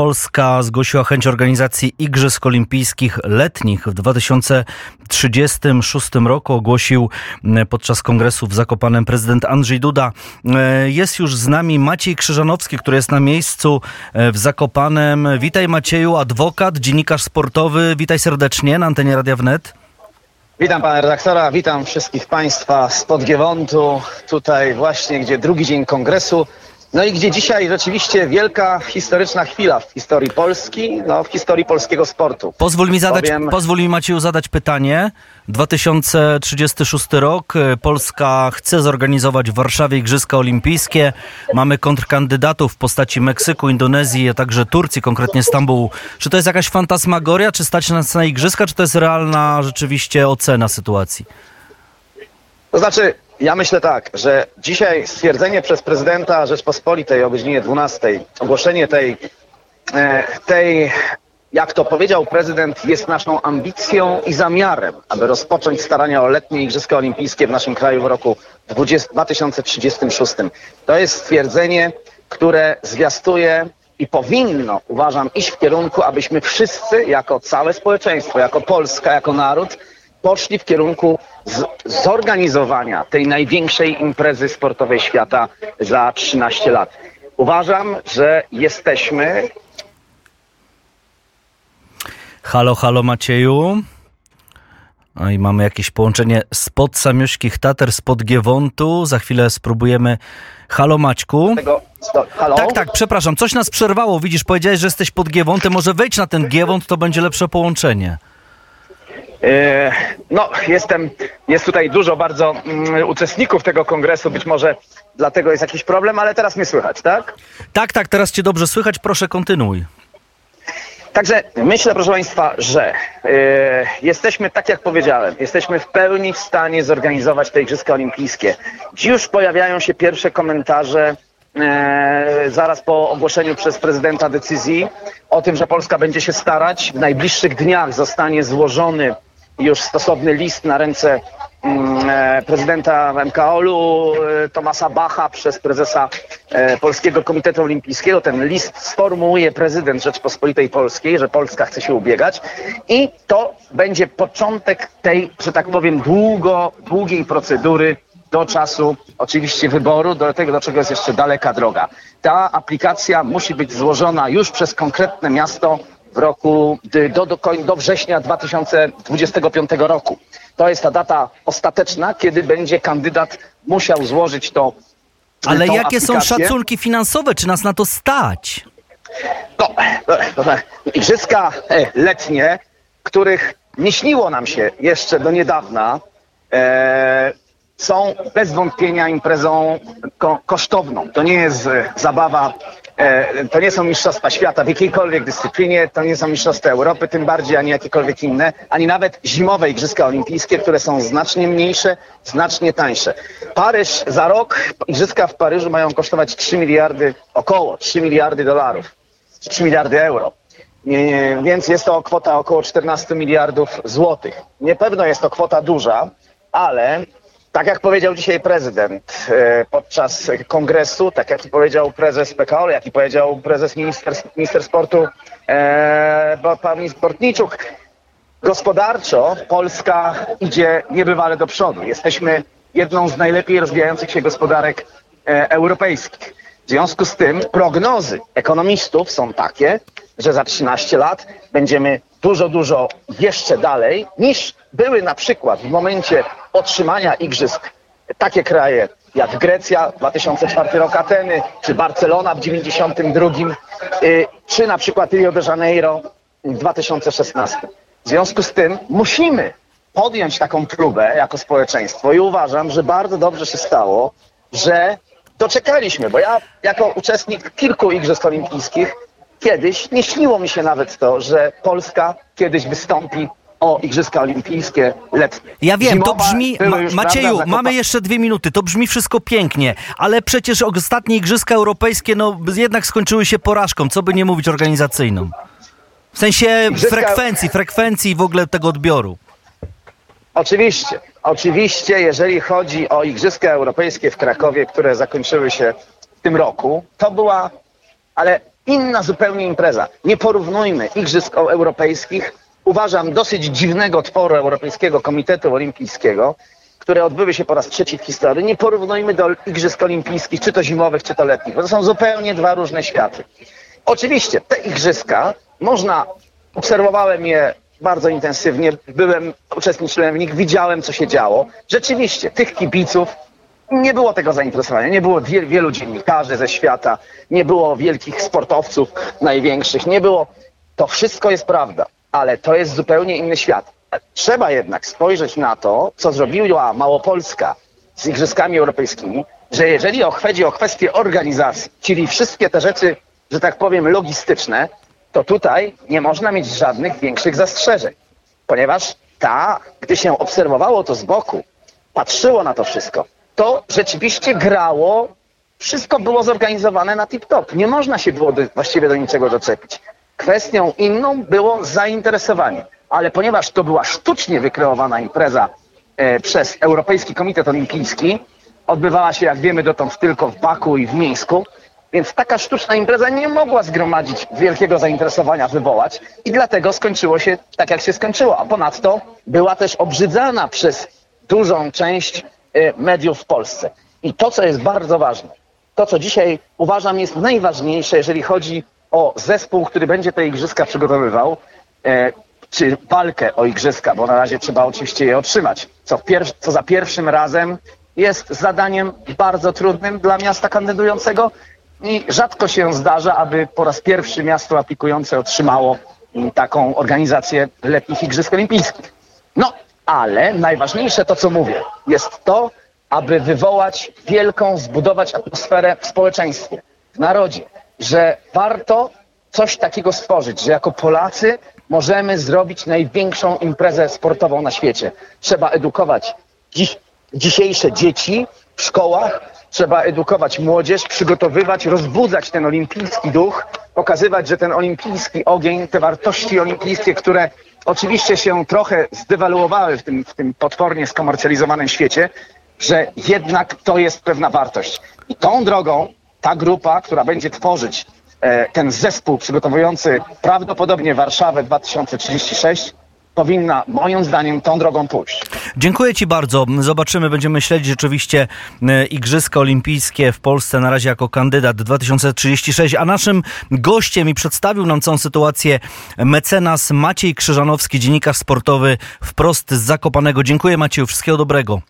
Polska zgłosiła chęć organizacji Igrzysk Olimpijskich Letnich w 2036 roku. Ogłosił podczas kongresu w Zakopanem prezydent Andrzej Duda. E, jest już z nami Maciej Krzyżanowski, który jest na miejscu e, w Zakopanem. Witaj Macieju, adwokat, dziennikarz sportowy. Witaj serdecznie na antenie Radia Wnet. Witam pana redaktora, witam wszystkich państwa z Podgiewontu, tutaj właśnie, gdzie drugi dzień kongresu. No i gdzie dzisiaj rzeczywiście wielka historyczna chwila w historii Polski, no w historii polskiego sportu. Pozwól mi zadać, Powiem... pozwól mi Macieju zadać pytanie. 2036 rok, Polska chce zorganizować w Warszawie Igrzyska Olimpijskie. Mamy kontrkandydatów w postaci Meksyku, Indonezji, a także Turcji, konkretnie Stambułu. Czy to jest jakaś fantasmagoria, czy stać nas na Igrzyska, czy to jest realna rzeczywiście ocena sytuacji? To znaczy, ja myślę tak, że dzisiaj stwierdzenie przez prezydenta Rzeczpospolitej o godzinie 12, ogłoszenie tej, e, tej, jak to powiedział prezydent, jest naszą ambicją i zamiarem, aby rozpocząć starania o letnie Igrzyska Olimpijskie w naszym kraju w roku 2036. To jest stwierdzenie, które zwiastuje i powinno, uważam, iść w kierunku, abyśmy wszyscy, jako całe społeczeństwo, jako Polska, jako naród, poszli w kierunku zorganizowania tej największej imprezy sportowej świata za 13 lat. Uważam, że jesteśmy. Halo, halo Macieju. No i mamy jakieś połączenie spod Samiośkich Tater, spod Giewontu. Za chwilę spróbujemy. Halo Maćku. Tego, halo? Tak, tak, przepraszam, coś nas przerwało. Widzisz, powiedziałeś, że jesteś pod Giewontem. Może wejdź na ten Giewont, to będzie lepsze połączenie. E, no, jestem, jest tutaj dużo bardzo um, uczestników tego kongresu, być może dlatego jest jakiś problem, ale teraz mnie słychać, tak? Tak, tak, teraz cię dobrze słychać, proszę kontynuuj. Także myślę, proszę Państwa, że yy, jesteśmy, tak jak powiedziałem, jesteśmy w pełni w stanie zorganizować te Igrzyska Olimpijskie. Dziś już pojawiają się pierwsze komentarze E, zaraz po ogłoszeniu przez prezydenta decyzji o tym, że Polska będzie się starać. W najbliższych dniach zostanie złożony już stosowny list na ręce mm, e, prezydenta MKOL-u e, Tomasa Bacha przez prezesa e, Polskiego Komitetu Olimpijskiego. Ten list sformułuje prezydent Rzeczpospolitej Polskiej, że Polska chce się ubiegać i to będzie początek tej, że tak powiem, długo, długiej procedury do czasu oczywiście wyboru, do tego, do czego jest jeszcze daleka droga. Ta aplikacja musi być złożona już przez konkretne miasto w roku do, do, do września 2025 roku. To jest ta data ostateczna, kiedy będzie kandydat musiał złożyć to. Ale jakie aplikację. są szacunki finansowe? Czy nas na to stać? No, igrzyska e, letnie, których nie śniło nam się jeszcze do niedawna, e, są bez wątpienia imprezą ko kosztowną. To nie jest e, zabawa, e, to nie są Mistrzostwa Świata w jakiejkolwiek dyscyplinie, to nie są Mistrzostwa Europy, tym bardziej ani jakiekolwiek inne, ani nawet zimowe Igrzyska Olimpijskie, które są znacznie mniejsze, znacznie tańsze. Paryż za rok, Igrzyska w Paryżu mają kosztować 3 miliardy, około 3 miliardy dolarów, 3 miliardy euro. Więc jest to kwota około 14 miliardów złotych. Niepewno jest to kwota duża, ale tak jak powiedział dzisiaj prezydent e, podczas kongresu, tak jak powiedział prezes PKO, jak i powiedział prezes minister, minister sportu e, pan Sportniczuk, gospodarczo Polska idzie niebywale do przodu. Jesteśmy jedną z najlepiej rozwijających się gospodarek e, europejskich. W związku z tym prognozy ekonomistów są takie, że za 13 lat będziemy dużo, dużo jeszcze dalej niż były na przykład w momencie otrzymania igrzysk takie kraje jak Grecja, 2004 rok Ateny, czy Barcelona w 92, y, czy na przykład Rio de Janeiro w 2016. W związku z tym musimy podjąć taką próbę jako społeczeństwo i uważam, że bardzo dobrze się stało, że doczekaliśmy, bo ja jako uczestnik kilku Igrzysk Olimpijskich kiedyś nie śniło mi się nawet to, że Polska kiedyś wystąpi o Igrzyska Olimpijskie letnie. Ja wiem, Zimowa to brzmi, Ma Macieju, mamy jeszcze dwie minuty, to brzmi wszystko pięknie, ale przecież ostatnie Igrzyska Europejskie no jednak skończyły się porażką, co by nie mówić organizacyjną. W sensie Igrzyska... frekwencji, frekwencji w ogóle tego odbioru. Oczywiście, oczywiście, jeżeli chodzi o Igrzyska Europejskie w Krakowie, które zakończyły się w tym roku, to była, ale inna zupełnie impreza. Nie porównujmy Igrzysk Europejskich, uważam, dosyć dziwnego tworu Europejskiego Komitetu Olimpijskiego, które odbyły się po raz trzeci w historii. Nie porównujmy do Igrzysk Olimpijskich, czy to zimowych, czy to letnich, bo to są zupełnie dwa różne światy. Oczywiście te igrzyska można, obserwowałem je bardzo intensywnie, byłem, uczestniczyłem w nich, widziałem co się działo. Rzeczywiście tych kibiców nie było tego zainteresowania, nie było wiel, wielu dziennikarzy ze świata, nie było wielkich sportowców największych, nie było. To wszystko jest prawda, ale to jest zupełnie inny świat. Trzeba jednak spojrzeć na to, co zrobiła Małopolska z Igrzyskami Europejskimi, że jeżeli chodzi o kwestie organizacji, czyli wszystkie te rzeczy, że tak powiem, logistyczne, to tutaj nie można mieć żadnych większych zastrzeżeń, ponieważ ta, gdy się obserwowało to z boku, patrzyło na to wszystko, to rzeczywiście grało, wszystko było zorganizowane na tip-top. Nie można się było do, właściwie do niczego doczepić. Kwestią inną było zainteresowanie, ale ponieważ to była sztucznie wykreowana impreza e, przez Europejski Komitet Olimpijski, odbywała się, jak wiemy, dotąd tylko w Baku i w Mińsku, więc taka sztuczna impreza nie mogła zgromadzić wielkiego zainteresowania, wywołać i dlatego skończyło się tak, jak się skończyło. A ponadto była też obrzydzana przez dużą część e, mediów w Polsce. I to, co jest bardzo ważne, to, co dzisiaj uważam jest najważniejsze, jeżeli chodzi o zespół, który będzie te igrzyska przygotowywał, e, czy walkę o igrzyska, bo na razie trzeba oczywiście je otrzymać, co, pier- co za pierwszym razem jest zadaniem bardzo trudnym dla miasta kandydującego i rzadko się zdarza, aby po raz pierwszy miasto aplikujące otrzymało taką organizację letnich Igrzysk Olimpijskich. No, ale najważniejsze to, co mówię, jest to, aby wywołać wielką, zbudować atmosferę w społeczeństwie, w narodzie, że warto coś takiego stworzyć, że jako Polacy możemy zrobić największą imprezę sportową na świecie. Trzeba edukować dziś, dzisiejsze dzieci w szkołach, trzeba edukować młodzież, przygotowywać, rozbudzać ten olimpijski duch, pokazywać, że ten olimpijski ogień, te wartości olimpijskie, które oczywiście się trochę zdewaluowały w tym, w tym potwornie skomercjalizowanym świecie, że jednak to jest pewna wartość. I tą drogą ta grupa, która będzie tworzyć e, ten zespół przygotowujący prawdopodobnie Warszawę 2036, powinna moim zdaniem tą drogą pójść. Dziękuję Ci bardzo. Zobaczymy, będziemy śledzić oczywiście e, Igrzyska Olimpijskie w Polsce na razie jako kandydat 2036, a naszym gościem i przedstawił nam całą sytuację mecenas Maciej Krzyżanowski, dziennikarz sportowy wprost z Zakopanego. Dziękuję Macieju, wszystkiego dobrego.